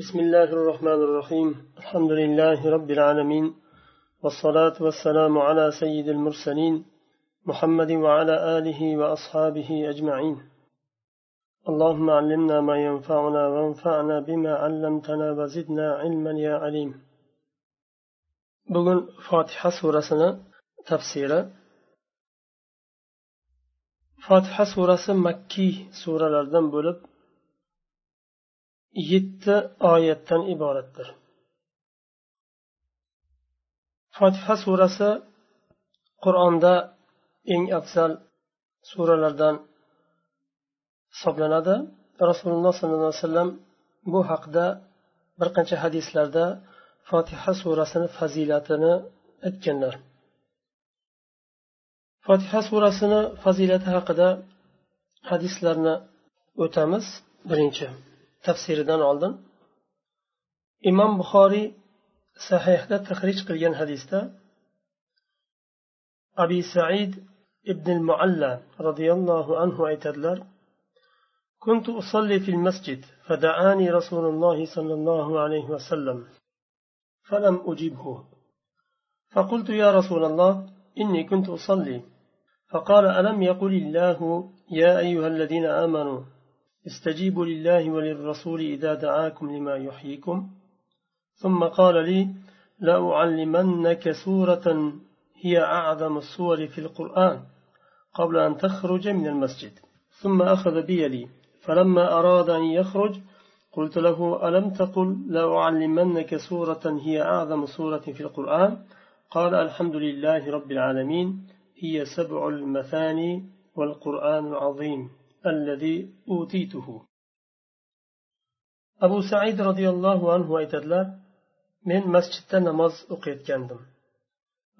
بسم الله الرحمن الرحيم. الحمد لله رب العالمين. والصلاة والسلام على سيد المرسلين محمد وعلى آله وأصحابه أجمعين. اللهم علمنا ما ينفعنا وانفعنا بما علمتنا وزدنا علما يا عليم. Bugun fotiha surasini tafsiri fotiha surasi makkiy suralardan bo'lib yetti oyatdan iboratdir. Fotiha surasi qur'onda eng afzal suralardan hisoblanadi. Rasululloh sollallohu alayhi vasallam bu haqda bir qancha hadislarda fotiha surasini fazilatini aytganlar. Fotiha surasini fazilati haqida hadislarni o'tamiz. Birinchi. Tafsiridan oldin. Imom buxoriy sahihda tahrij qilgan hadisda abi said ibn mualla roziyallohu anhu aytadilar كنت أصلي في المسجد فدعاني رسول الله صلى الله عليه وسلم فلم أجبه فقلت يا رسول الله إني كنت أصلي فقال ألم يقل الله يا أيها الذين آمنوا استجيبوا لله وللرسول إذا دعاكم لما يحييكم. ثم قال لي لأعلمنك سورة هي أعظم السور في القرآن قبل أن تخرج من المسجد. ثم أخذ بيدي فلما أراد أن يخرج قلت له ألم تقل لأعلمنك سورة هي أعظم سورة في القرآن؟ قال الحمد لله رب العالمين هي سبع المثاني والقرآن العظيم. الذي أوتيته أبو سعيد رضي الله عنه aytadilar men masjidda namoz o'qiyotgandim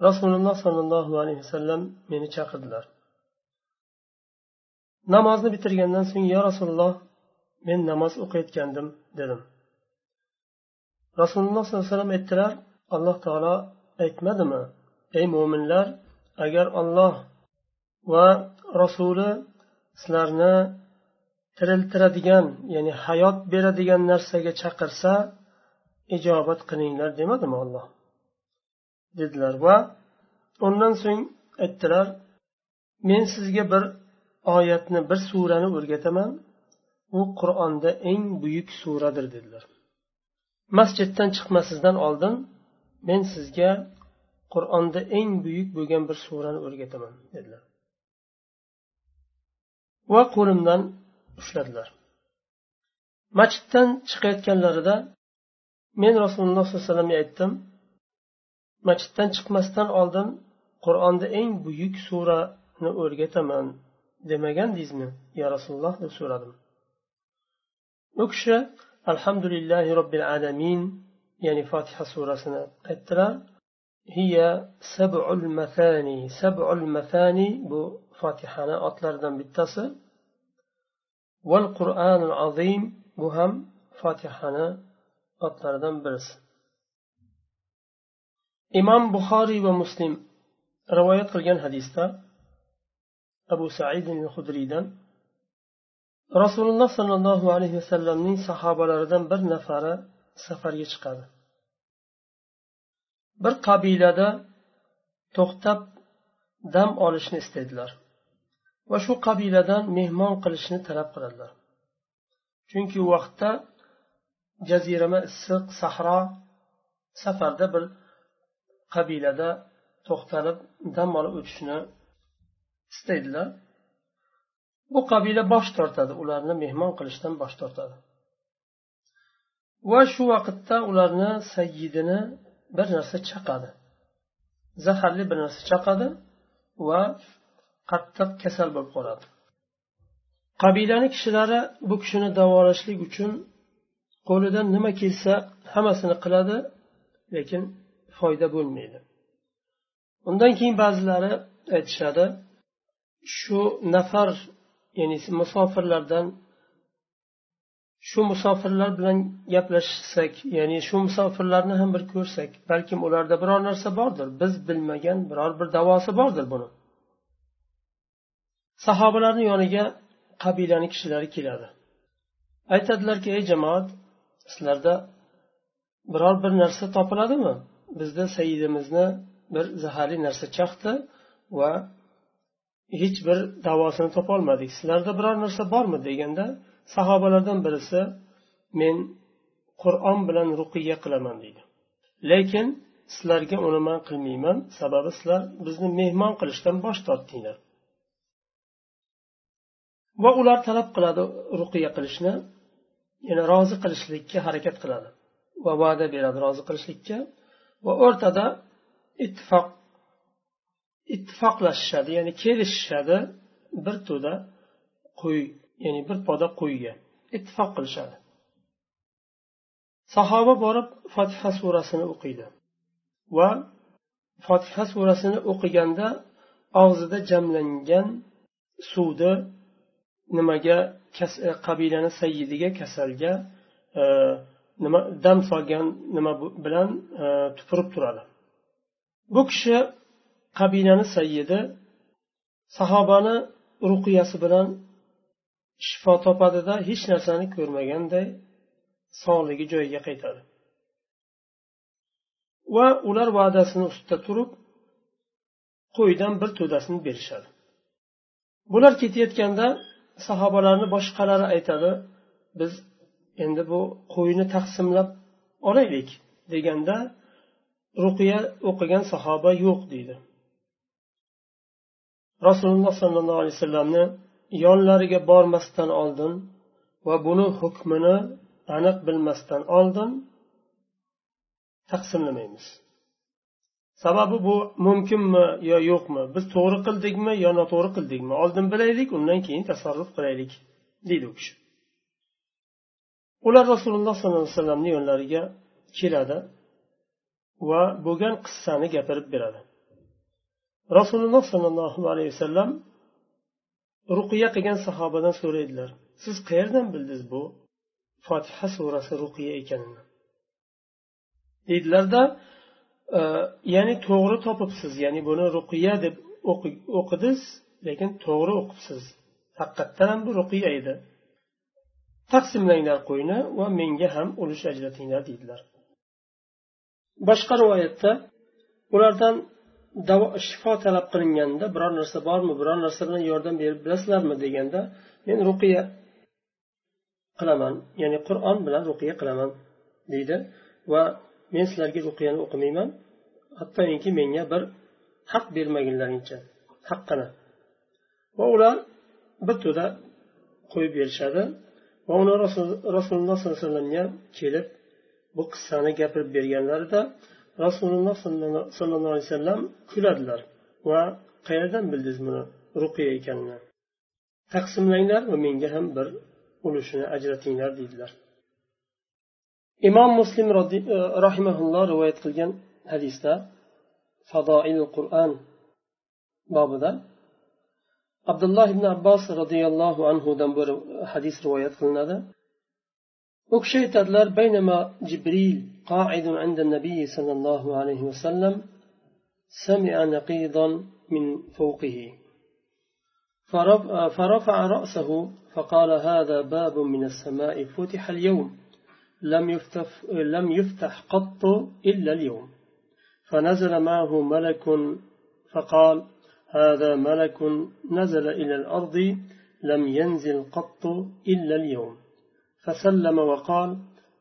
rasululloh sollallohu alayhi vasallam meni chaqirdilar namozni bitirgandan so'ng yo rasululloh men namoz o'qiyotgandim dedim rasululloh sollallohu alayhi vasallam aytdilar alloh taolo aytmadimi ey mo'minlar agar olloh va rasuli sizlarni tiriltiradigan ya'ni hayot beradigan narsaga chaqirsa ijobat qilinglar demadimi olloh dedilar. Va undan so'ng aytdilar men sizga bir oyatni bir surani o'rgataman. U qur'onda eng buyuk suradir dedilar. Masjiddan chiqmasizdan oldin men sizga qur'onda eng buyuk bo'lgan bir surani o'rgataman dedilar. Va qo'limdan ushladilar. Masjiddan chiqayotganlarida men rasululloh sollallohu alayhi vasallamga aytdim masjiddan chiqmasdan oldin qur'onda eng buyuk surani o'rgataman demagandingizmi yo rasululloh deb so'radim. U kishi alhamdulillahi robbil alamin ya'ni fotiha surasini aytdilar. هي سبع المثاني سبع المثاني بو فاتحانا أطلر بالتصل. والقرآن العظيم مهم فاتحانا أطلر دم برس. إمام بخاري ومسلم رواية قرآن حديثة أبو سعيد الخدري رسول الله صلى الله عليه وسلم من صحابة لردن بر نفارة سفر يشقاده bir qabilada to'xtab dam olishni istaydilar va shu qabiladan mehmon qilishni talab qiladilar. Chunki u vaqtda jazirama issiq sahro safarda bir qabilada to'xtalib dam olib o'tishni istaydilar. Bu qabila bosh tortadi ularni mehmon qilishdan bosh tortadi. Va shu vaqtda ularni sayyidini bir narsa chaqadi. Zaharli bir narsa chaqadi va qattiq kasal bo'lib qoladi. Qabilani kishilari bu kishini davolashlik uchun qo'lidan nima kelsa hammasini qiladi lekin foyda bo'lmaydi. Undan keyin ba'zilari aytishadi shu nafar ya'ni musofirlardan shu musofirlar bilan gaplashsak ya'ni shu musofirlarni ham bir ko'rsak balkim ularda biror narsa bordir. Biz bilmagan biror bir davosi bordir buni. Sahobalarni yoniga qabilani kishilari keladi. Aytadilarki ey jamoat sizlarda biror bir narsa topiladimi? Bizda saidimizni bir zaharli narsa chaqdi va hech bir davosini topolmadik sizlarda biror narsa bormi? deganda sahobalardan birisi men qur'on bilan ruqiya qilaman deydi. Lekin sizlarga uni man qilmayman sababi sizlar bizni mehmon qilishdan bosh tortdinglar. Va ular talab qiladi ruqiya qilishni ya'ni rozi qilishlikka harakat qiladi va va'da beradi rozi qilishlikka va o'rtada ittifoq ittifoqlashishadi ya'ni kelishishadi bir to'da qo'y ya'ni bir poda qo'yga ittifoq qilishadi. Sahoba borib fotiha surasini o'qiydi va fotiha surasini o'qiganda og'zida jamlangan suvni nimaga e, qabilani sayyidiga kasalga e, nima dam solgan nima bilan e, tupurib turadi. Bu kishi qabilani sayyidi sahobani ruqiyasi bilan shifo topadida hech narsani ko'rmaganday sog'ligi joyiga qaytadi. Va ular va'dasini ustida turib qo'ydan bir to'dasini berishadi. Bular ketayotganda sahobalarni boshqalari aytadi biz endi bu qo'yni taqsimlab olaylik deganda ruqiya o'qigan sahoba yo'q deydi. Rasululloh sollallohu alayhi vasallamni yonlariga bormasdan oldin va buni hukmini aniq bilmasdan oldin taqsimlamaymiz. Sababi bu mumkinmi yo yo'qmi? Biz to'g'ri qildikmi yo noto'g'ri qildikmi? Oldin bilaylik undan keyin tasarruf qilaylik deydi u kishi. Ular rasululloh sollallohu alayhi vasallamni yonlariga keladi va bo'lgan qissani gapirib beradi. Rasululloh sollallohu alayhi vasallam ruqiya qilgan sahobadan so'raydilar. Siz qayerdan bildingiz bu fotiha surasi ruqiya ekanini? Deydilarda e, ya'ni to'g'ri topibsiz ya'ni buni ruqiya deb o'qidingiz lekin to'g'ri o'qibsiz. Haqiqatdan ham bu ruqiya edi. Taqsimlanglar qo'yni va menga ham ulush ajratinglar deydilar. Boshqa rivoyatda ulardan davo shifo talab qilinganda biror narsa bormi biror narsa bilan yordam berib bilasizlarmi deganda men ruqiya qilaman ya'ni qur'on bilan ruqiya qilaman deydi. Va men sizlarga ruqiyani o'qimayman. Hattoki menga bir haq bermagunlaringcha haqqini. Va ular bir to'da qo'yib berishadi. Va uni rasululloh sollallohu alayhi vasallamga kelib bu qissani gapirib berganlarida rasululloh sollallohu alayhi vasallam kuladilar. Va qayerdan bildingiz buni ruqiya ekanini? Taqsimlanglar va menga ham bir ulushini ajratinglar deydilar. Imom muslim e, rahimaulloh rivoyat qilgan hadisda fadoil qur'on bobida abdulloh ibn abbos roziyallohu anhudan bir hadis rivoyat qilinadi. U kishi aytadilar baynama jibril قاعد عند النبي صلى الله عليه وسلم سمع نقيضا من فوقه. فرفع رأسه فقال هذا باب من السماء فتح اليوم. لم يفتح, لم يفتح قط إلا اليوم. فنزل معه ملك فقال هذا ملك نزل إلى الأرض لم ينزل قط إلا اليوم. فسلم وقال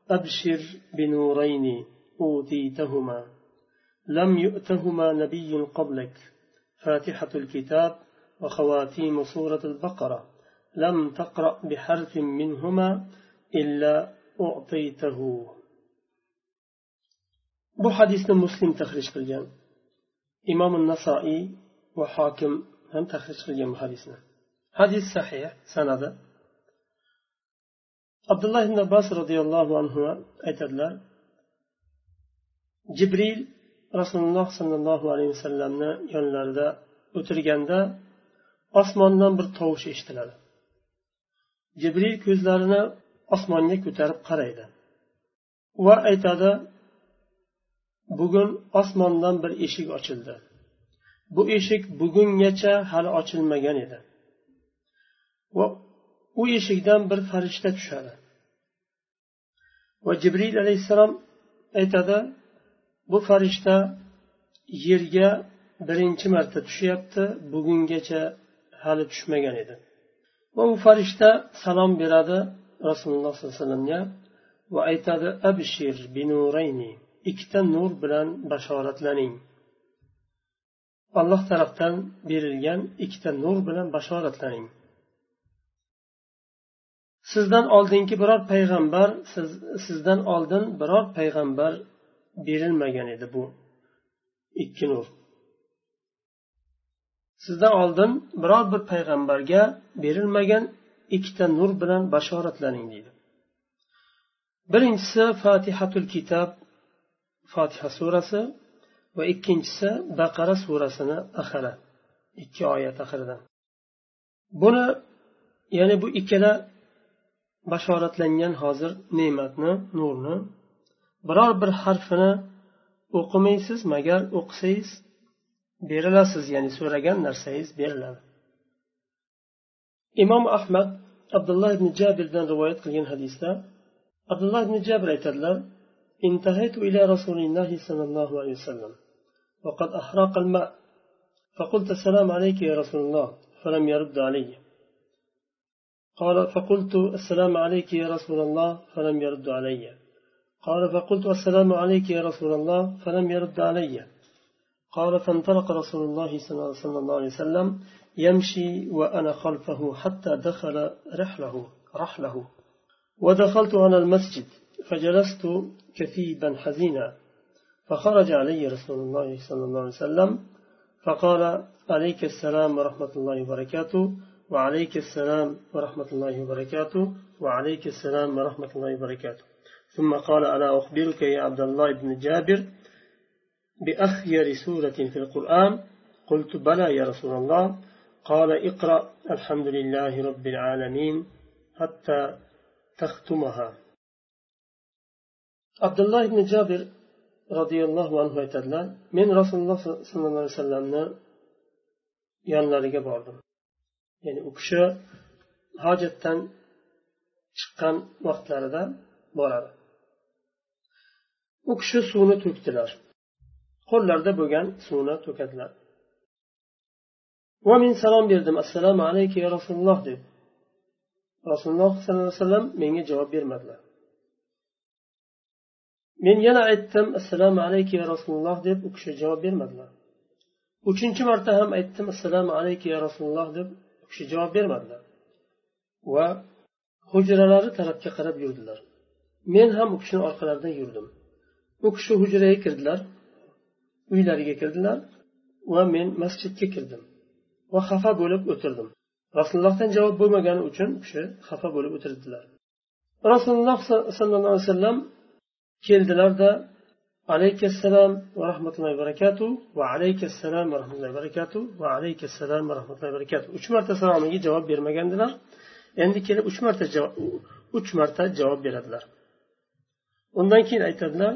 أبشر بنورين أوتيتهما. لم يؤتهما نبي قبلك. فاتحة الكتاب وخواتيم سورة البقرة. لم تقرأ بحرف منهما إلا أعطيته. Bu hadisni muslim tahrij qilgan. Imom nasoiy va hokim ham tahrij qilgan bu hadisni. Hadis abdulloh ibn abbos roziyallohu anhu aytadilar jibril rasululloh sollallohu alayhi vasallamni yonlarida o'tirganda osmondan bir tovush eshitiladi. Jibril ko'zlarini osmonga ko'tarib qaraydi va aytadi bugun osmondan bir eshik ochildi. Bu eshik bugungacha hali ochilmagan edi va u eshikdan bir farishta tushadi. Va jibril alayhissalom aytadi bu farishta yerga birinchi marta tushyapti bugungacha hali tushmagan edi. Va u farishta salom beradi rasululloh sollallohu alayhi vasallamga va aytadi abshir binurayni ikkita nur bilan bashoratlaning. Alloh tarafdan berilgan ikkita nur bilan bashoratlaning. Sizdan oldingi biror payg'ambar siz, sizdan oldin biror payg'ambar berilmagan edi bu ikki nur. Sizdan oldin biror bir payg'ambarga berilmagan ikkita nur bilan bashoratlaning deydi. Birinchisi fatihatul kitob fotiha surasi va ikkinchisi baqara surasini axiri ikki oyat axiridan buni ya'ni bu ikkala bashoratlangan hozir ne'matni nurni biror bir harfini o'qimaysiz magar o'qisangiz berilasiz ya'ni so'ragan narsangiz beriladi imom ahmad abdulloh ibn jabirdan rivoyat qilgan hadisda abdulloh ibn jabir aytadilar انتهيت إلى رسول الله صلى الله عليه وسلم وقد أحرق الماء فقلت السلام عليك يا رسول الله فلم يرد علي قال فقلت السلام عليك يا رسول الله فلم يرد علي. قال فقلت السلام عليك يا رسول الله فلم يرد علي. قال فانطلق رسول الله صلى الله عليه وسلم يمشي وأنا خلفه حتى دخل رحله رحله. ودخلت على المسجد فجلست كثيبا حزينا. فخرج علي رسول الله صلى الله عليه وسلم فقال عليك السلام ورحمة الله وبركاته. وعليك السلام ورحمة الله وبركاته. وعليك السلام ورحمة الله وبركاته. ثم قال ألا أخبرك يا عبد الله بن جابر بأخير سورة في القرآن؟ قلت بلى يا رسول الله. قال اقرأ الحمد لله رب العالمين حتى تختمها. عبد الله بن جابر roziyallohu anhu aytadilar. Men rasululloh sollallohu alayhi vasallamni yonlariga bordim. Ya'ni u kishi hojatdan chiqqan vaqtlarida boradi. U kishi suvni to'kdilar qo'llarida bo'lgan suvni to'kadilar. Va men salom berdim. Assalomu alaykum ya rasululloh deb. Rasululloh sollallohu alayhi vasallam menga javob bermadilar. Men yana aytdim assalomu alaykum ya rasululloh deb u kishi javob bermadilar. Uchinchi marta ham aytdim assalomu alaykum ya rasululloh deb kishi javob bermadilar. Va hujralari tarafga qarab yurdilar. Men ham u kishini orqalaridan yurdim. U kishi hujraga kirdilar uylariga kirdilar va men masjidga kirdim va xafa bo'lib o'tirdim. Rasulullohdan javob bo'lmagani uchun u kishi xafa bo'lib o'tirdilar. Rasululloh sollallohu alayhi vasallam keldilarda alayhissalom va rahmatullohi barakatu va alayhissalom va rahmatullohi barakatu va alayhissalom va rahmatullohi barakatu uch marta salomiga javob bermagandilar endi kelib uch marta uch marta javob beradilar undan keyin aytadilar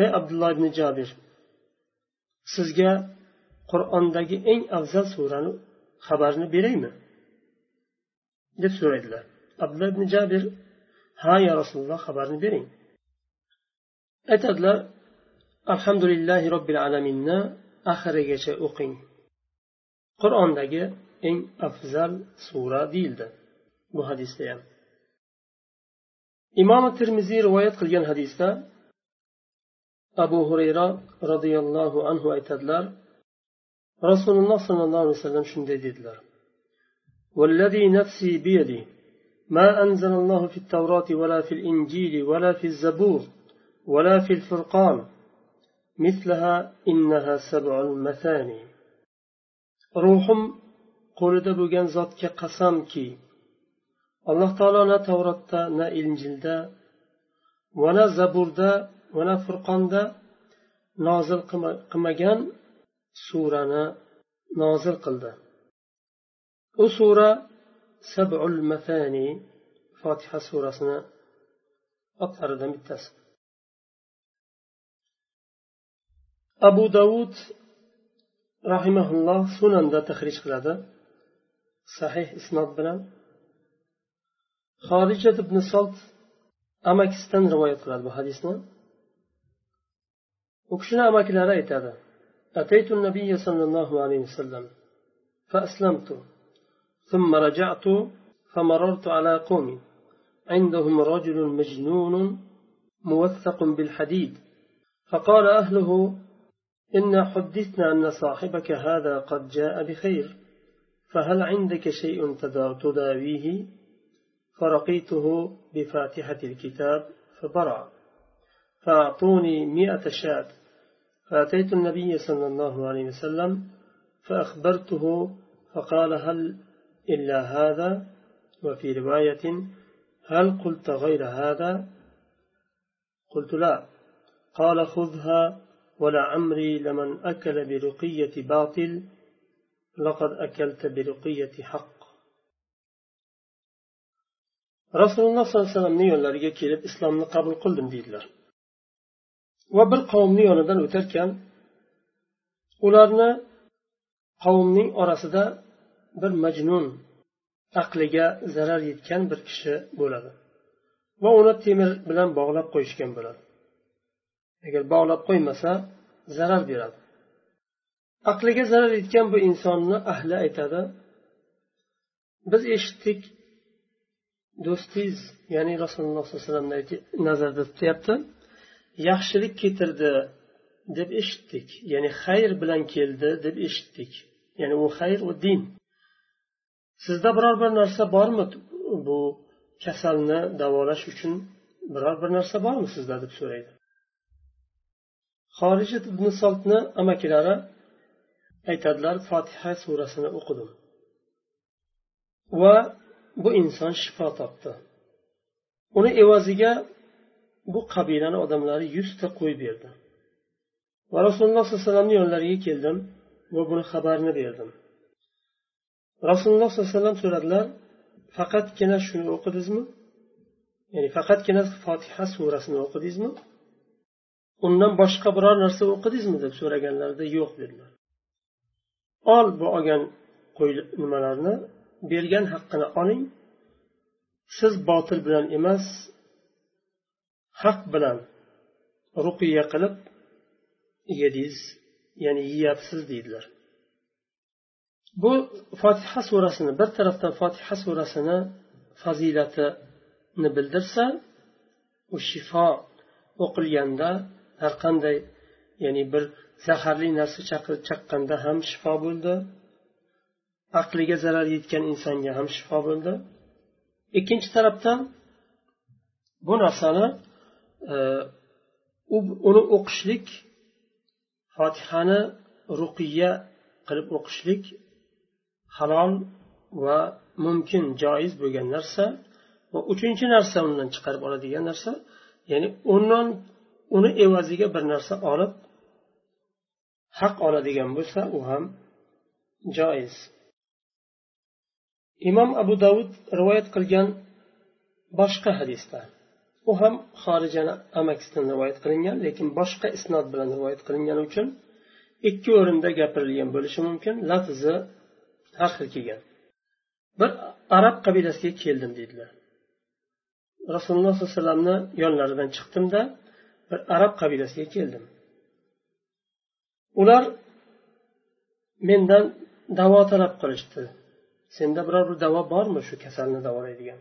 ey abdulloh ibn jabir sizga qur'ondagi eng afzal surani xabarini beraymi? deb so'raydilar. Abdulloh ibn jabir ha ya rasululloh xabarini bering aytadilar alhamdulillahi robbil alaminni oxirigacha o'qing qur'ondagi eng afzal sura deyildi bu hadisda ham imom termiziy rivoyat qilgan hadisda abu hurayra roziyallohu anhu aytadilar rasululloh sollallohu alayhi vasallam shunday dedilar والذي نفسي بيدي ما أنزل الله في التوراة ولا في الإنجيل ولا في الزبور ولا في الفرقان مثلها إنها سبع المثاني روحم qo'lida bo'lgan zotga qasamki alloh taolo na tavratda na injilda va na zaburda va na furqonda nozil qilmagan surani nozil qildi u sura sabul matani fotiha surasini otlaridan bittasi abu davud rahimaulloh sunanda tahrij qiladi sahih isnod bilan xorijat ibn solt amakisidan rivoyat qiladi bu hadisni u kishini amakilari aytadi أتيت النبي صلى الله عليه وسلم فأسلمت ثم رجعت فمررت على قوم عندهم رجل مجنون موثق بالحديد فقال أهله إن حدثنا أن صاحبك هذا قد جاء بخير فهل عندك شيء تداويه؟ فرقيته بفاتحة الكتاب فبرع فأعطوني مئة شاة. فأتيت النبي صلى الله عليه وسلم فأخبرته فقال هل إلا هذا؟ وفي رواية هل قلت غير هذا؟ قلت لا. قال خذها ولعمري لمن أكل برقية باطل لقد أكلت برقية حق rasululloh sollallohu alayhi vasallamni yo'llariga kelib islomni qabul qildim deydilar va bir qavmni yonidan o'tarkan ularni qavmning orasida bir majnun aqliga zarar yetgan bir kishi bo'ladi va uni temir bilan bog'lab qo'yishgan bo'ladi Agar bog'lab qo'ymasa zarar beradi. Aqliga zarar yetgan bu insonni ahli aytadi biz eshitdik do'stingiz ya'ni rasululloh sollallohu alayhi vasallamni nazarda tutyapti yaxshilik keltirdi deb eshitdik ya'ni xayr bilan keldi deb eshitdik. Ya'ni u xayr u din. Sizda biror bir narsa bormi bu kasalni davolash uchun? Biror bir narsa bormi sizda? deb so'raydi. Xorijat ibn soltni amakilari aytadilar fotiha surasini o'qidim. Va bu inson shifo topdi. Uni evaziga bu qabilani odamlari yuzta qo'y berdi. Va rasululloh sollallohu alayhi vasallamni yonlariga keldim va buni xabarini berdim. Rasululloh sollallohu alayhi vasallam so'radilar faqatgina shuni o'qidingizmi ya'ni faqatgina fotiha surasini o'qidingizmi undan boshqa biror narsa o'qidingizmi deb so'raganlarida yo'q dedilar. Ol bu olgan qo'y nimalarni bergan haqqini oling. Siz botil bilan emas haq bilan ruqiya qilib yedingiz ya'ni yeyapsiz deydilar. Bu fotiha surasini bir tarafdan fotiha surasini fazilatini bildirsa u shifo o'qilganda har qanday ya'ni bir zaharli narsa chaqqanda ham shifo bo'ldi. Aqliga zarar yetgan insonga ham shifo bo'ldi. Ikkinchi tarafdan bu narsani e, uni o'qishlik fotihani ruqiya qilib o'qishlik halol va mumkin joiz bo'lgan narsa. Va uchinchi narsa undan chiqarib oladigan narsa ya'ni undan uni evaziga bir narsa olib haq oladigan bo'lsa u ham joiz. Imom abu davud rivoyat qilgan boshqa hadisda. U ham xorijani amakisidan rivoyat qilingan lekin boshqa isnod bilan rivoyat qilingani uchun ikki o'rinda gapirilgan bo'lishi mumkin lafzi har xil kelgan. Bir arab qabilasiga keldim deydilar rasululloh sollallohu alayhi vasallamni yonlaridan chiqdimda bir arab qabilasiga keldim ular mendan davo talab qilishdi. Senda biror bir davo bormi shu kasalni davolaydigan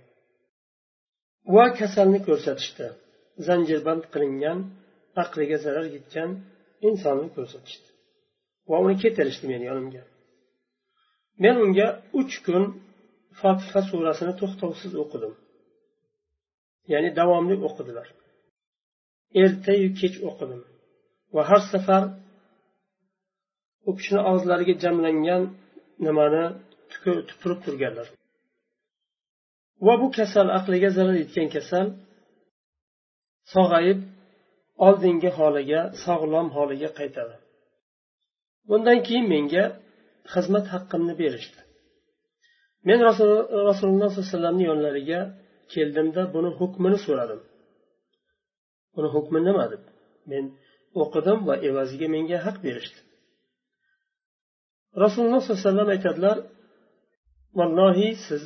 va kasalni ko'rsatishdi. Zanjirband qilingan aqliga zarar yetgan insonni ko'rsatishdi. Va uni keltirishdi meni yonimga. Men unga uch kun fotiha surasini to'xtovsiz o'qidim. Ya'ni davomli o'qidilar ertayu kech o'qidim. Va har safar u kishini og'izlariga jamlangan nimani tupurib turganlar. Va bu kasal aqliga zarar yetgan kasal sog'ayib oldingi holiga sog'lom holiga qaytadi. Bundan keyin menga xizmat haqqimni berishdi. Men rasululloh sollallohu alayhi vasallamni yonlariga keldimda buni hukmini so'radim. Buni hukmi nima deb? Men o'qidim va evaziga menga haq berishdi. Rasululloh sollallohu alayhi vasallam aytadilar vallohi siz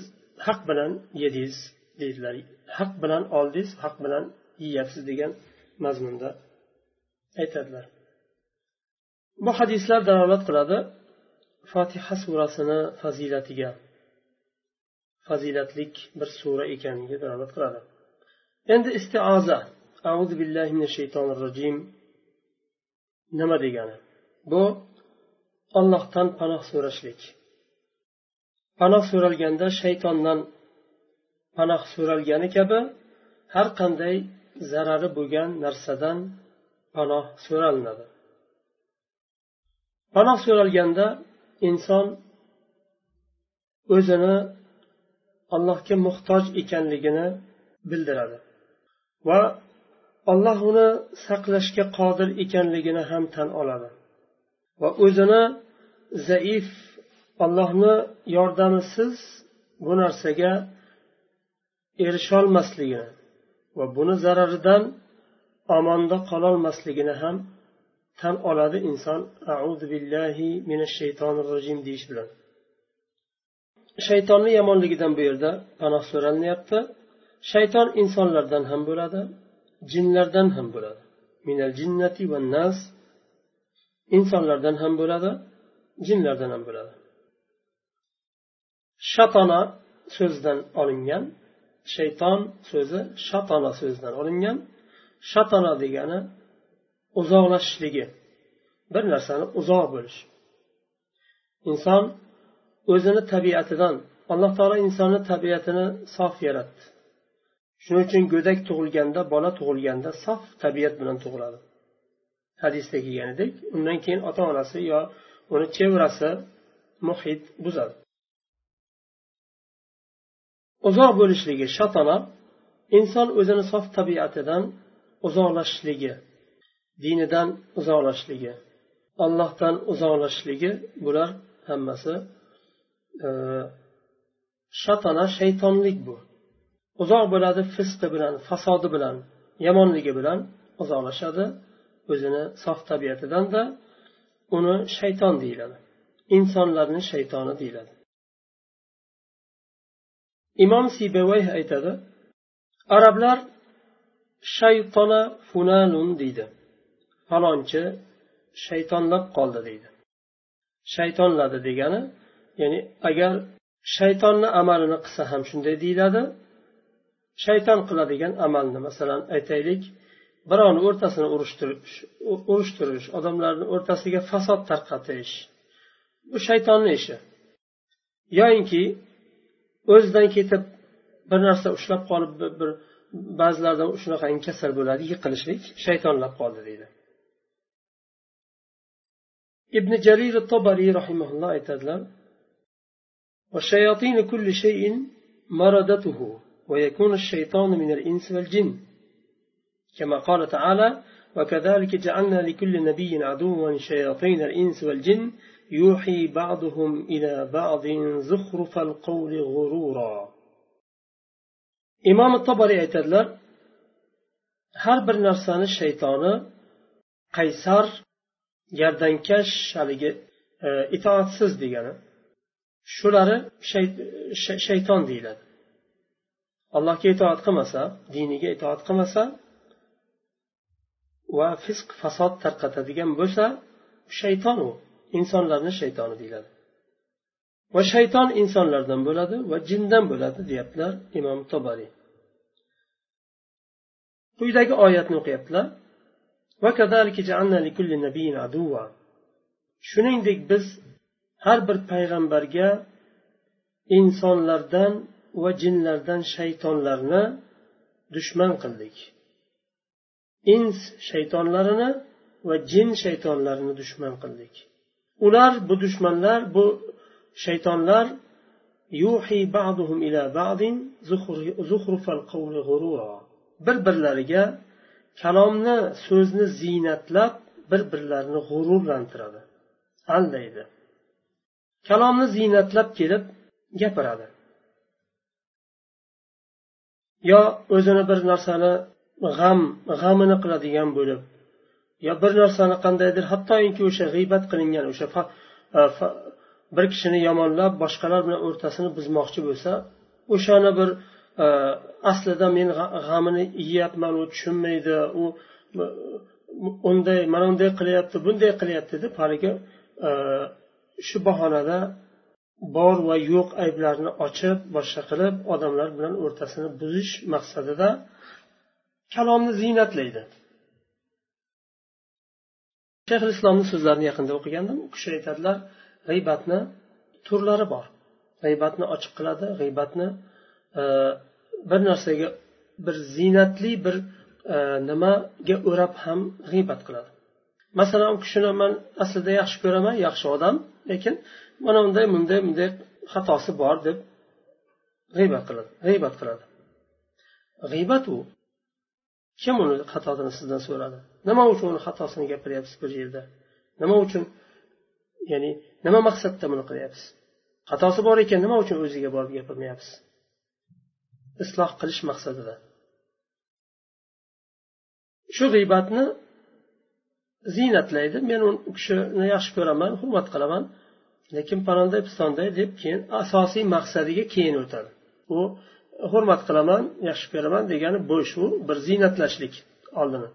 haq bilan yedingiz deydilar. Haq bilan oldingiz haq bilan yeyapsiz degan mazmunda aytadilar. Bu hadislar dalolat qiladi fotiha surasini fazilatiga. Fazilatlik bir sura ekaniga dalolat qiladi. Endi istioza. Auzu billahi minash shaytonir rojim nima degani? Bu ollohdan panoh so'rashlik. Panoh so'ralganda shaytondan panoh so'ralgani kabi har qanday zarari bo'lgan narsadan panoh so'ralinadi. Panoh so'ralganda inson o'zini allohga muhtoj ekanligini bildiradi va alloh uni saqlashga qodir ekanligini ham tan oladi. Va o'zini zaif allohni yordamisiz bu narsaga erisholmasligini va buni zararidan omonda qololmasligini ham tan oladi inson. Auzu billahi minash shaytonir rojim deyish bilan. Shaytonni yomonligidan bu yerda panoh so'ralinyapti. Shayton insonlardan ham bo'ladi. Jinlardan ham bo'ladi. Minal jinnati va nas insonlardan ham bo'ladi jinlardan ham bo'ladi. Shatona so'zidan olingan shayton so'zi shatona so'zidan olingan. Shatona degani uzoqlashishligi bir narsani uzoq bo'lish inson o'zini tabiatidan alloh taolo insonni tabiatini sof yaratdi. Shuning uchun go'dak tug'ilganda bola tug'ilganda sof tabiat bilan tug'iladi. Hadisda kelganidek undan keyin ota onasi yo uni chevrasi muhit buzadi. Uzoq bo'lishligi shatona inson o'zini sof tabiatidan uzoqlashishligi dinidan uzoqlashishligi allohdan uzoqlashishligi bular hammasi e, shatona shaytonlik bu. Uzoq bo'ladi fisqi bilan fasodi bilan yomonligi bilan uzoqlashadi o'zini sof tabiatidanda uni shayton deyiladi. Insonlarni shaytoni deyiladi. Imom sibevay aytadi arablar shaytona funalun deydi. Falonchi shaytonlab qoldi deydi. Shaytonladi degani ya'ni agar shaytonni amalini qilsa ham shunday deyiladi shayton qiladigan amalni masalan aytaylik birovni o'rtasini urushtirish urushtirish odamlarni o'rtasiga fasod tarqatish. Bu shaytonni ishi. Yoyinki o'zidan ketib bir narsa ushlab qolib bir, ba'zilarda shunaqangi kasal bo'ladi yiqilishlik shaytonlab qoldi deydi. Ibn jarir tobariy rahimaulloh aytadilar والشياطين كل شيء مردته ويكون الشيطان من الإنس والجن كما قال تعالى وكذلك جعلنا لكل نبي عدوا شياطين الإنس والجن يوحي بعضهم إلى بعض زخرف القول غرورا imom tobariy aytadilar har bir narsani shaytoni qaysar gardankash haligi e, itoatsiz degani shulari shayton deyiladi allohga itoat qilmasa diniga itoat qilmasa va fisq fasod tarqatadigan bo'lsa shayton u insonlarni shaytoni deyiladi. Va shayton insonlardan bo'ladi va jindan bo'ladi deyaptilar imom tobariy quyidagi oyatni o'qiyaptilar. Shuningdek biz har bir payg'ambarga insonlardan va jinlardan shaytonlarni dushman qildik. Ins shaytonlarini va jin shaytonlarini dushman qildik. Ular bu dushmanlar bu shaytonlar yuhi ba'duhum ila ba'din zuhrufal qawli ghurura bir birlariga kalomni so'zni ziynatlab bir birlarini g'ururlantiradi. Aldaydi. Kalomni ziynatlab kelib gapiradi. Yo o'zini bir narsani g'am g'amini qiladigan bo'lib yo bir narsani qandaydir hattoki o'sha g'iybat qilingan o'sha e, bir kishini yomonlab boshqalar bilan o'rtasini buzmoqchi bo'lsa o'shani bir e, aslida men g'amini yeyapman u tushunmaydi u unday mana unday qilyapti bunday qilyapti deb haligi e, shu bahonada bor va yo'q ayblarni ochib boshqa qilib odamlar bilan o'rtasini buzish maqsadida kalomni ziynatlaydi. Shayx islomni so'zlarini yaqinda o'qigandim. U kishi aytadilar g'iybatni turlari bor. G'iybatni ochiq qiladi g'iybatni e, bir narsaga bir ziynatli bir e, nimaga o'rab ham g'iybat qiladi. Masalan u kishini man aslida yaxshi ko'raman yaxshi odam lekin mana unday bunday bunday xatosi bor deb g'iybat qiladi g'iybat qiladi. G'iybat u kim uni xatosini sizdan so'radi? Nima uchun uni xatosini gapiryapsiz bir yerda? Nima uchun ya'ni nima maqsadda buni qilyapsiz? Xatosi bor ekan nima uchun o'ziga borib gapirmayapsiz? Isloh qilish maqsadida. Shu g'iybatni ziynatlaydi. Men u kishini yaxshi ko'raman hurmat qilaman. lekin palonday pistonday deb keyin asosiy maqsadiga keyin o'tadi u hurmat qilaman yaxshi ko'raman degani bo'sh u bir ziynatlashlik oldini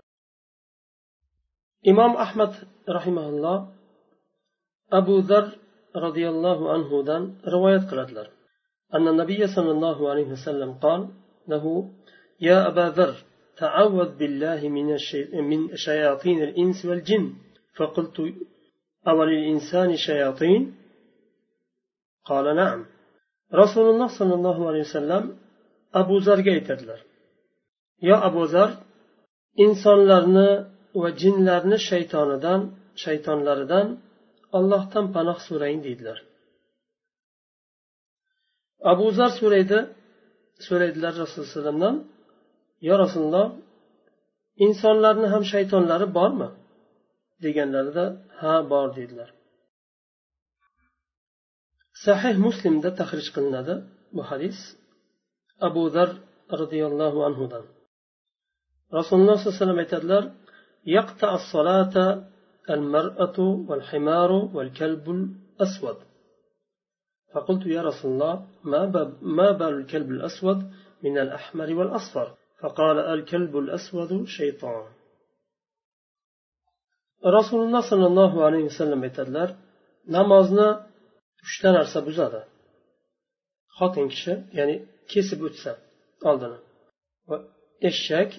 imom ahmad rahimaulloh abu zar roziyallohu anhudan rivoyat qiladilar أن النبي صلى الله عليه وسلم قال له يا أبا ذر تعوذ بالله من, الشي... من شياطين الإنس والجن فقلت أوللإنسان شياطين قال نعم رسول الله صلى الله عليه وسلم abu zarga aytadilar yo abu zar insonlarni va jinlarni shaytonidan shaytonlaridan ollohdan panoh so'rang deydilar abu zar so'raydi so'raydilar rasululloh alayhi vasallamdan yo rasululloh insonlarni ham shaytonlari bormi deganlarida ha bor deydilar صحيح مسلم ذات تخريج قناة بحديث أبو ذر رضي sahih muslimda tahrij qilinadi bu hadis abu zar roziyallohu anhudan يقطع الصلاة المرأة والحمار والكلب الأسود. فقلت يا رسول الله ما, ما بال الكلب الأسود من الأحمر والأصفر؟ فقال الكلب الأسود شيطان. رسول الله صلى الله عليه وسلم يتدلر نمازنا uchta narsa buzadi. Xotin kishi ya'ni kesib o'tsa oldini. Va eshak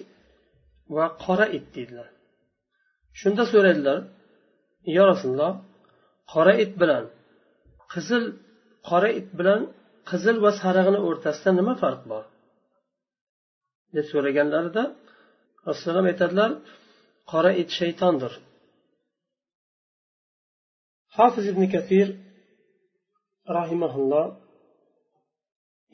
va qora it deydilar. Shunda so'raydilar yo rasululloh qora it bilan qizil qora it bilan qizil va sarig'ini o'rtasida nima farq bor? deb so'raganlarida rasululloh aytadilar qora it shaytondir. Hofiz ibn kafir rahimaulloh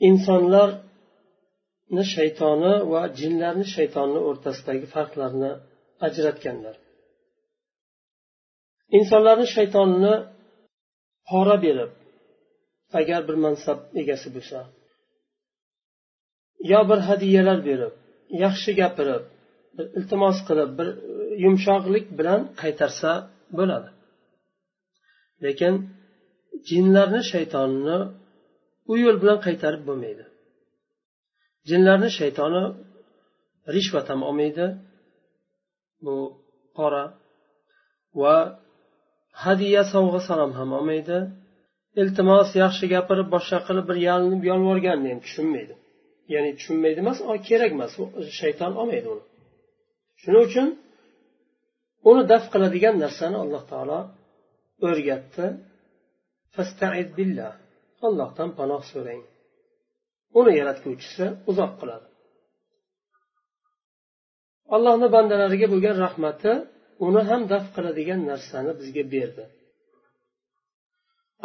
insonlarni shaytoni va jinlarni shaytoni o'rtasidagi farqlarni ajratganlar. Insonlarni shaytonini pora berib agar bir mansab egasi bo'lsa yo bir hadiyalar berib yaxshi gapirib bir iltimos qilib bir yumshoqlik bilan qaytarsa bo'ladi. Lekin jinlarni shaytonini u yo'l bilan qaytarib bo'lmaydi. Jinlarni shaytoni rishvat ham olmaydi. Bu qora va hadya sovg'a salom ham olmaydi. Iltimos yaxshi gapirib boshqa qilib bir yalinib yolvorganni ham tushunmaydi. Ya'ni tushunmaydi emas kerak emas shayton olmaydi uni. Shuning uchun uni daf qiladigan narsani alloh taolo o'rgatdi. Allohdan panoh so'rang. Uni yaratguvchisi uzoq qiladi. Allohni bandalariga bo'lgan rahmati uni ham daf qiladigan narsani bizga berdi.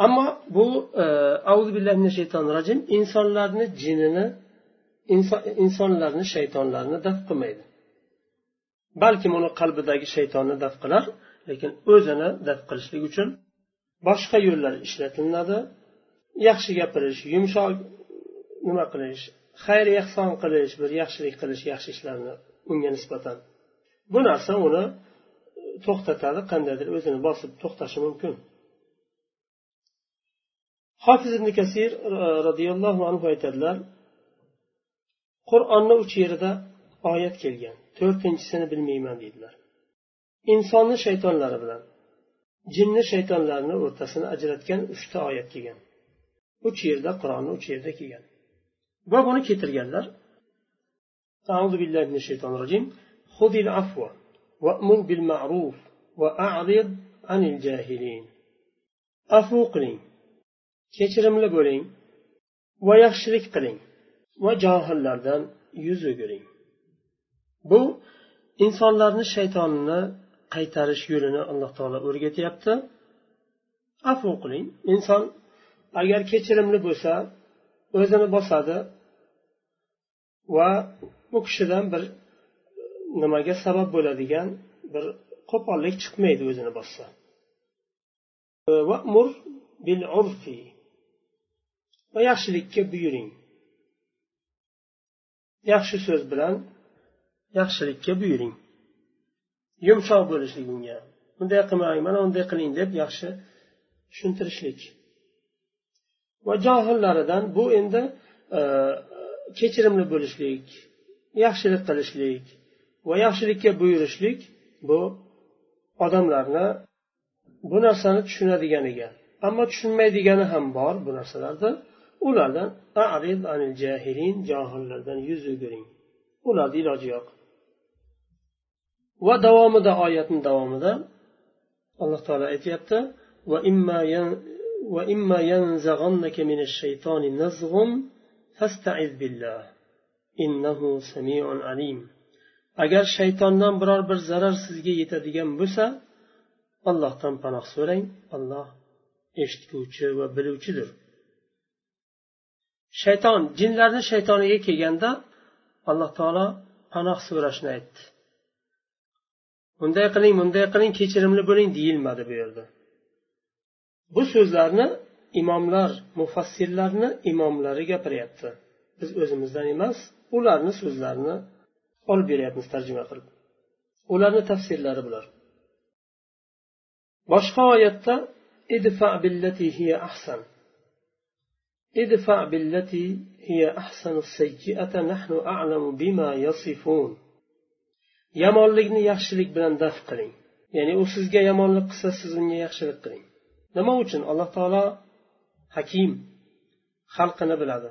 Ammo bu e, billahi shaytonir rajim insonlarni jinini insonlarni shaytonlarni daf qilmaydi. Balkim uni qalbidagi shaytonni daf qilar lekin o'zini daf qilishlik uchun boshqa yo'llar ishlatilinadi yaxshi gapirish yumshoq nima qilish xayr ehson qilish bir yaxshilik qilish yaxshi ishlarni unga nisbatan. Bu narsa uni e, to'xtatadi qandaydir o'zini bosib to'xtashi mumkin. Hofiz ibn kasir e, roziyallohu anhu aytadilar qur'onni uch yerida oyat kelgan. To'rtinchisini bilmayman deydilar. Insonni shaytonlari bilan. jinni shaytonlarni o'rtasini ajratgan uchta oyat kelgan uch yerda qur'onni uch yerda kelgan va buni keltirganlar أعوذ بالله من الشيطان الرجيم خذ العفو وأمر بالمعروف وأعرض عن الجاهلين afu qiling kechirimli bo'ling va yaxshilik qiling va johillardan yuz o'giring bu insonlarni shaytonini qaytarish yo'lini alloh taolo o'rgatyapti. Afu qiling. Inson agar kechirimli bo'lsa o'zini bosadi va bu kishidan bir nimaga sabab bo'ladigan bir qo'pollik chiqmaydi o'zini bossa. Vamur bil urfi. Va yaxshilikka buyuring. Yaxshi so'z bilan yaxshilikka buyuring. Yumshoq bo'lishlik unga bunday qilmang mana unday qiling deb yaxshi tushuntirishlik. Va johillaridan bu endi e, kechirimli bo'lishlik yaxshilik qilishlik va yaxshilikka buyurishlik bu odamlarni bu narsani tushunadiganiga. Ammo tushunmaydigani ham bor bu narsalarda. Ulardan johillardan yuz o'giring. Ularni iloji yo'q. va davomida oyatni davomida alloh taolo aytyapti agar shaytondan biror bir zarar sizga yetadigan bo'lsa allohdan panoh so'rang alloh eshitguvchi va biluvchidir. Shayton jinlarni shaytoniga kelganda alloh taolo panoh so'rashni aytdi. Bunday qiling bunday qiling kechirimli bo'ling deyilmadi bu yerda. Bu so'zlarni imomlar mufassirlarni imomlari gapiryapti. Biz o'zimizdan emas ularni so'zlarini olib beryapmiz tarjima qilib. Ularni tafsirlari bular. Boshqa oyatda idfa billati hiya ahsan. Idfa billati hiya ahsanu sayyi'ata nahnu a'lamu bima yasifun. Yomonlikni yaxshilik bilan daf qiling. Ya'ni u sizga yomonlik qilsa siz unga yaxshilik qiling. Nima uchun? Alloh taolo hakim xalqini biladi.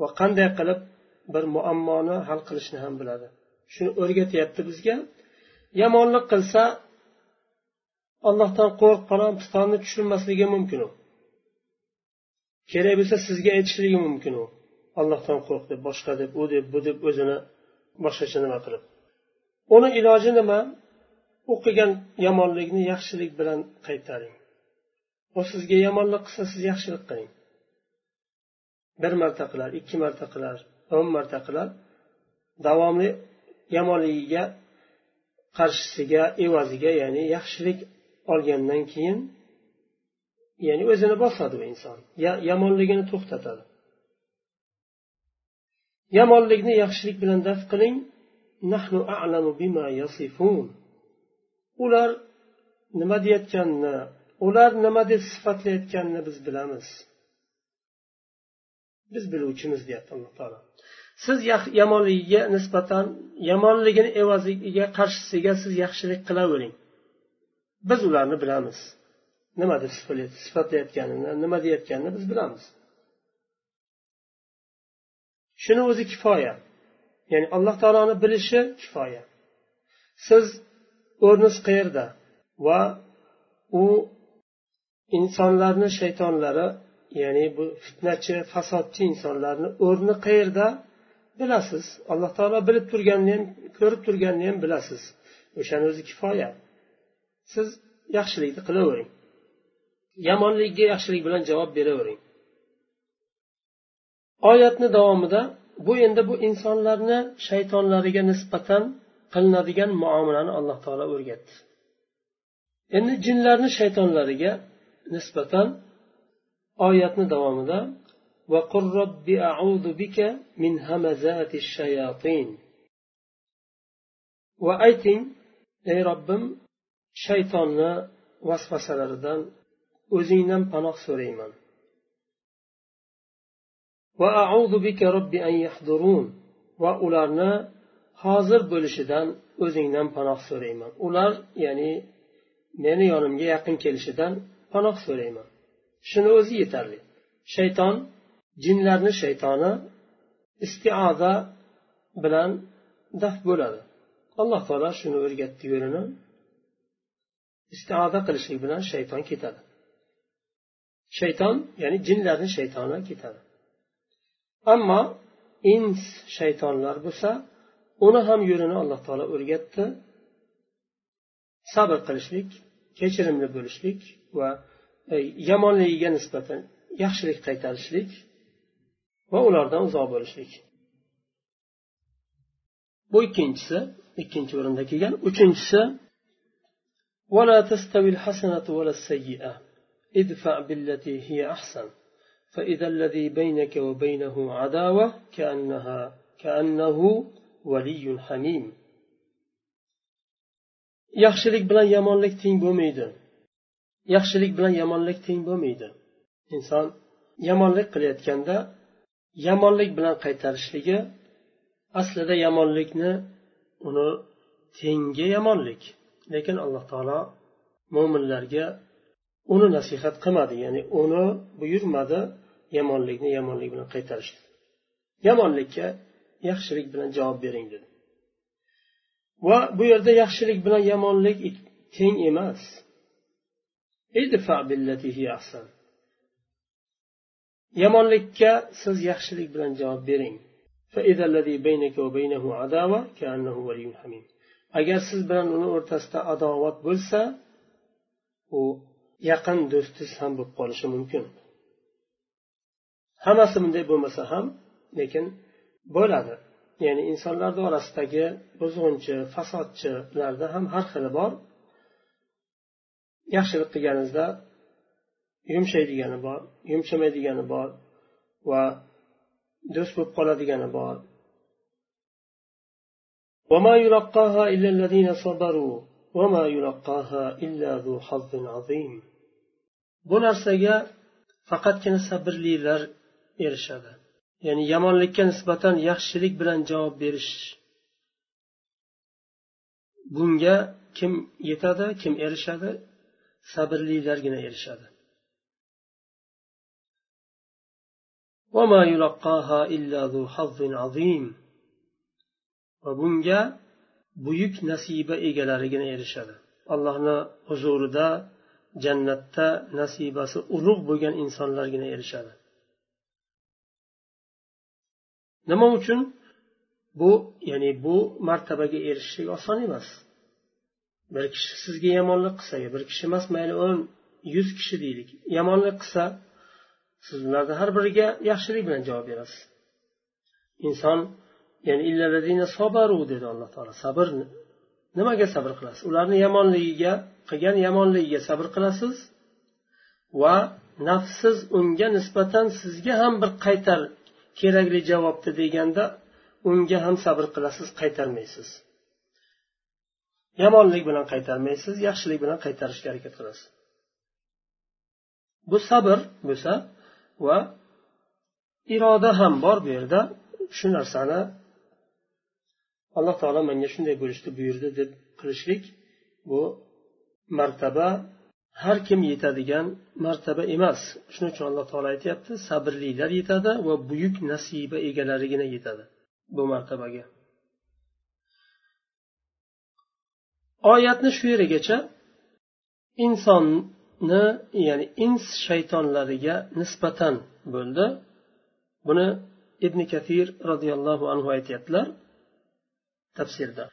Va qanday qilib bir muammoni hal qilishni ham biladi. Shuni o'rgatyapti bizga. Yomonlik qilsa allohdan qo'rq falon pistonni tushirmasligi mumkin u. Kerak bo'lsa sizga aytishligi mumkin u. Allohdan qo'rq deb boshqa deb u deb bu deb o'zini boshqacha nima qilib. Uni iloji nima? U qilgan yomonlikni yaxshilik bilan qaytaring. U sizga yomonlik qilsa siz yaxshilik qiling. Bir marta qilar ikki marta qilar o'n marta qilar. Davomli yomonligiga qarshisiga evaziga ya'ni yaxshilik olgandan keyin ya'ni o'zini bosadi u inson. Yomonligini to'xtatadi. Yomonlikni yaxshilik bilan daf qiling. Nahnu a'lamu bima yasifun. Ular nima deyayotganini ular nima deb sifatlayotganini biz bilamiz. Biz biluvchimiz deyapti alloh taolo. Siz yomonligiga nisbatan yomonligini evaziga qarshisiga siz yaxshilik qilavering. Biz ularni bilamiz. Nima deb sifatlayotganini nima deyayotganini biz bilamiz. Shuni o'zi kifoya. Ya'ni alloh taoloni bilishi kifoya. Siz o'rniz qayerda? Va u insonlarni shaytonlari ya'ni bu fitnachi fasodchi insonlarni o'rni qayerda? Bilasiz. Alloh taolo bilib turganini ham ko'rib turganini ham bilasiz. O'shani o'zi kifoya. Siz yaxshilikni qilavering. Yomonlikka yaxshilik bilan javob beravering. Oyatni davomida bu endi bu insonlarni shaytonlariga nisbatan qilinadigan muomalani alloh taolo o'rgatdi endi jinlarni shaytonlariga nisbatan oyatni davomida وقل رب أعوذ بك من همزات الشياطين va ayting ey robbim shaytonni vasvasalaridan o'zingdan panoh so'rayman Va a'uzubika robbi an yahduruun va ularni hozir bo'lishidan o'zingdan panoh so'rayman. Ular ya'ni meni yonimga yaqin kelishidan panoh so'rayman. Shuni o'zi yetarli. Shayton jinlarni shaytoni istioza bilan daf bo'ladi. Alloh taolo shuni o'rgatdi yo'lini. Istioza qilishlik bilan shayton ketadi. Shayton ya'ni jinlarni shaytoni ketadi. ammo ins shaytonlar bo'lsa uni ham yo'lini alloh taolo o'rgatdi sabr qilishlik kechirimli bo'lishlik va e, yomonligiga nisbatan yaxshilik qaytarishlik va ulardan uzoq bo'lishlik bu ikkinchisi ikkinchi o'rinda kelgan uchinchisi ولا تستوي الحسنة ولا السيئة ادفع بالتي هي أحسن فإذا الذي بينك وبينه عداوة كأنها كأنه ولي حميم yaxshilik bilan yomonlik teng bo'lmaydi yaxshilik bilan yomonlik teng bo'lmaydi inson yomonlik qilayotganda yomonlik bilan qaytarishligi aslida yomonlikni uni tengi yomonlik lekin alloh taolo mo'minlarga uni nasihat qilmadi ya'ni uni buyurmadi yomonlikni yomonlik bilan qaytarish yomonlikka yaxshilik bilan javob bering dedi. Va bu yerda yaxshilik bilan yomonlik teng emas. Yomonlikka siz yaxshilik bilan javob bering. Agar siz bilan uni o'rtasida adovat bo'lsa u yaqin do'stingiz ham bo'lib qolishi mumkin. hammasi bunday bo'lmasa ham lekin bo'ladi ya'ni insonlarni orasidagi buzg'unchi fasodchilarda ham har xili bor yaxshilik qilganingizda yumshaydigani bor yumshamaydigani bor va do'st bo'lib qoladigani bor وما يلقاها إلا الذين صبروا وما يلقاها إلا ذو حظ عظيم bu narsaga faqatgina sabrlilar erishadi. Ya'ni yomonlikka nisbatan yaxshilik bilan javob berish. Bunga kim yetadi kim erishadi? Sabrlilargina erishadi. Va bunga buyuk nasiba egalarigina erishadi. Allohni huzurida jannatda nasibasi ulug' bo'lgan insonlargina erishadi nima uchun? Bu ya'ni bu martabaga erishishlik oson emas. Bir kishi sizga yomonlik qilsa bir kishi emas mayli o'n yuz kishi deylik. Yomonlik qilsa siz ularni har biriga yaxshilik bilan javob berasiz. Inson ya'ni sobaru dedi alloh taolo. Sabr nimaga sabr qilasiz? Ularni yomonligiga qilgan yomonligiga sabr qilasiz va nafsiz unga nisbatan sizga ham bir qaytar kerakli javobni deganda unga ham sabr qilasiz qaytarmaysiz. Yomonlik bilan qaytarmaysiz yaxshilik bilan qaytarishga harakat qilasiz. Bu sabr bo'lsa va iroda ham bor bu yerda shu narsani alloh taolo menga shunday bo'lishni buyurdi deb qilishlik bu martaba har kim yetadigan martaba emas. Shuning uchun alloh taolo aytyapti sabrlilar yetadi va buyuk nasiba egalarigina yetadi bu martabaga. Oyatni shu yerigacha insonni ya'ni ins shaytonlariga nisbatan bo'ldi. Buni ibn kathir roziyallohu anhu aytyaptilar tafsirda.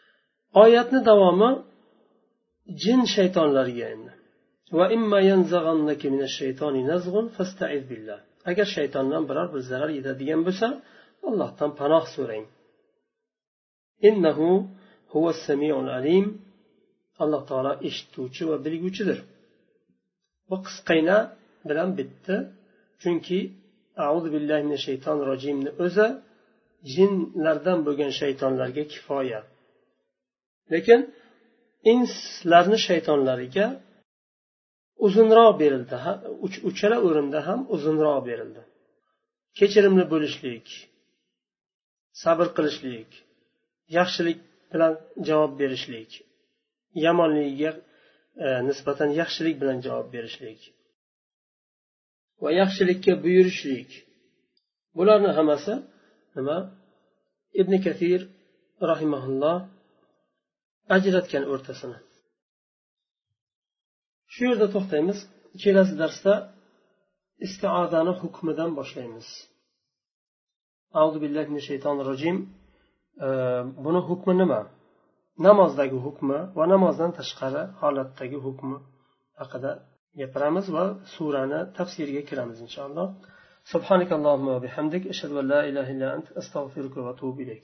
Oyatni davomi jin shaytonlarga endi. Agar shaytondan biror bir zarar yetadigan bo'lsa allohdan panoh so'rang. Innahu alim. Alloh taolo eshituvchi va bilguvchidir. Bu qisqagina bilan bitdi. Chunki auzu billahi mina shaytonir rojimni o'zi jinlardan bo'lgan shaytonlarga kifoya. Lekin inslarni shaytonlariga uzunroq berildi. Uchala o'rinda ham uzunroq berildi. Kechirimli bo'lishlik sabr qilishlik yaxshilik bilan javob berishlik yomonligiga e, nisbatan yaxshilik bilan javob berishlik va yaxshilikka buyurishlik. Bularni hammasi nima? Ibn kathir rahimaulloh ajratgan o'rtasini shu yerda to'xtaymiz kelasi darsda istiodani hukmidan boshlaymiz auzu billahi minash shaytonir rojim buni hukmi nima namozdagi hukmi va namozdan tashqari holatdagi hukmi haqida gapiramiz va surani tafsiriga kiramiz inshaalloh سبحانك اللهم وبحمدك أشهد أن لا إله إلا أنت أستغفرك وأتوب إليك